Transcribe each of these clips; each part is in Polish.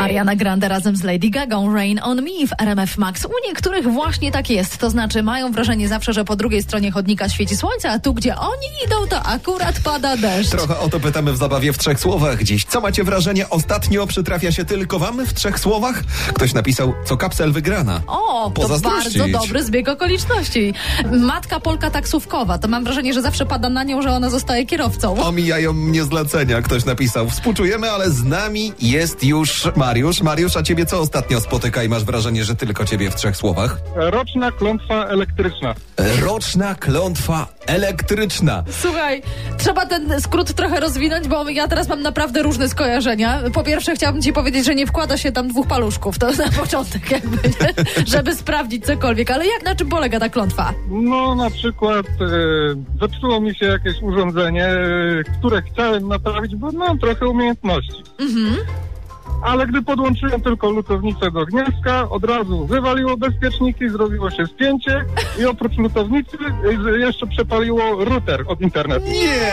Ariana Grande razem z Lady Gaga, Rain on Me w RMF Max. U niektórych właśnie tak jest, to znaczy mają wrażenie zawsze, że po drugiej stronie chodnika świeci słońce, a tu gdzie oni idą, to akurat pada deszcz. Trochę o to pytamy w zabawie w trzech słowach dziś. Co macie wrażenie ostatnio przytrafia się tylko wam w trzech słowach? Ktoś napisał, co kapsel wygrana. O, to bardzo dobry zbieg okoliczności. Matka Polka taksówkowa, to mam wrażenie, że zawsze pada na nią, że ona zostaje kierowcą. Omijają mnie zlecenia, ktoś napisał. Współczujemy, ale z nami jest już Mariusz. Mariusz, a ciebie co ostatnio spotyka i masz wrażenie, że tylko ciebie w trzech słowach? Roczna klątwa elektryczna. Roczna klątwa elektryczna. Słuchaj, trzeba ten skrót trochę rozwinąć, bo ja teraz mam naprawdę różne skojarzenia. Po pierwsze, chciałabym ci powiedzieć, że nie wkłada się tam dwóch paluszków, to na początek jakby, nie? żeby sprawdzić cokolwiek. Ale jak, na czym polega ta klątwa? No na przykład e, zepsuło mi się jakieś urządzenie, e, które chciałem naprawić, bo mam trochę umiejętności. Ale gdy podłączyłem tylko lutownicę do gniazdka, od razu wywaliło bezpieczniki, zrobiło się spięcie i oprócz lutownicy e, jeszcze przepaliło router od internetu. Nie!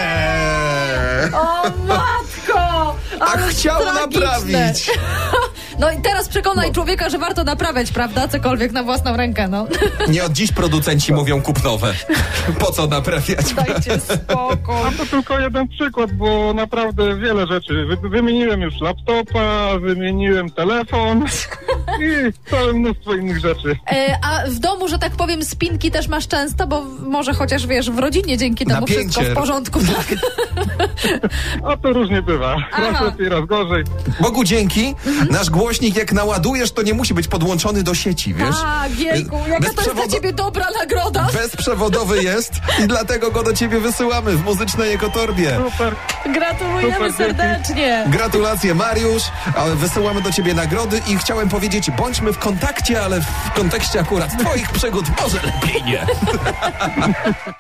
O matko! A Ale chciał tragiczne. naprawić. No i teraz przekonaj człowieka, że warto naprawiać, prawda? Cokolwiek na własną rękę, no. Nie od dziś producenci mówią kup nowe. Po co naprawiać? Dajcie spokój. A to tylko jeden przykład, bo naprawdę wiele rzeczy. Wy, wymieniłem już laptopa, wymieniłem telefon i całe mnóstwo innych rzeczy. E, a w domu, że tak powiem, spinki też masz często, bo może chociaż wiesz, w rodzinie dzięki temu Napięcie. wszystko w porządku. Tak. A to różnie bywa. Aha. Raz lepiej, raz gorzej. Bogu dzięki, nasz głośnik jak naładujesz, to nie musi być podłączony do sieci, wiesz? Tak, jejku, jaka to jest dla ciebie dobra nagroda. Bezprzewodowy jest i dlatego go do ciebie wysyłamy w muzycznej ekotorbie. Super. Gratulujemy Super, serdecznie. Gratulacje Mariusz, ale wysyłamy do ciebie nagrody i chciałem powiedzieć, bądźmy w kontakcie, ale w kontekście akurat twoich przygód może lepiej nie.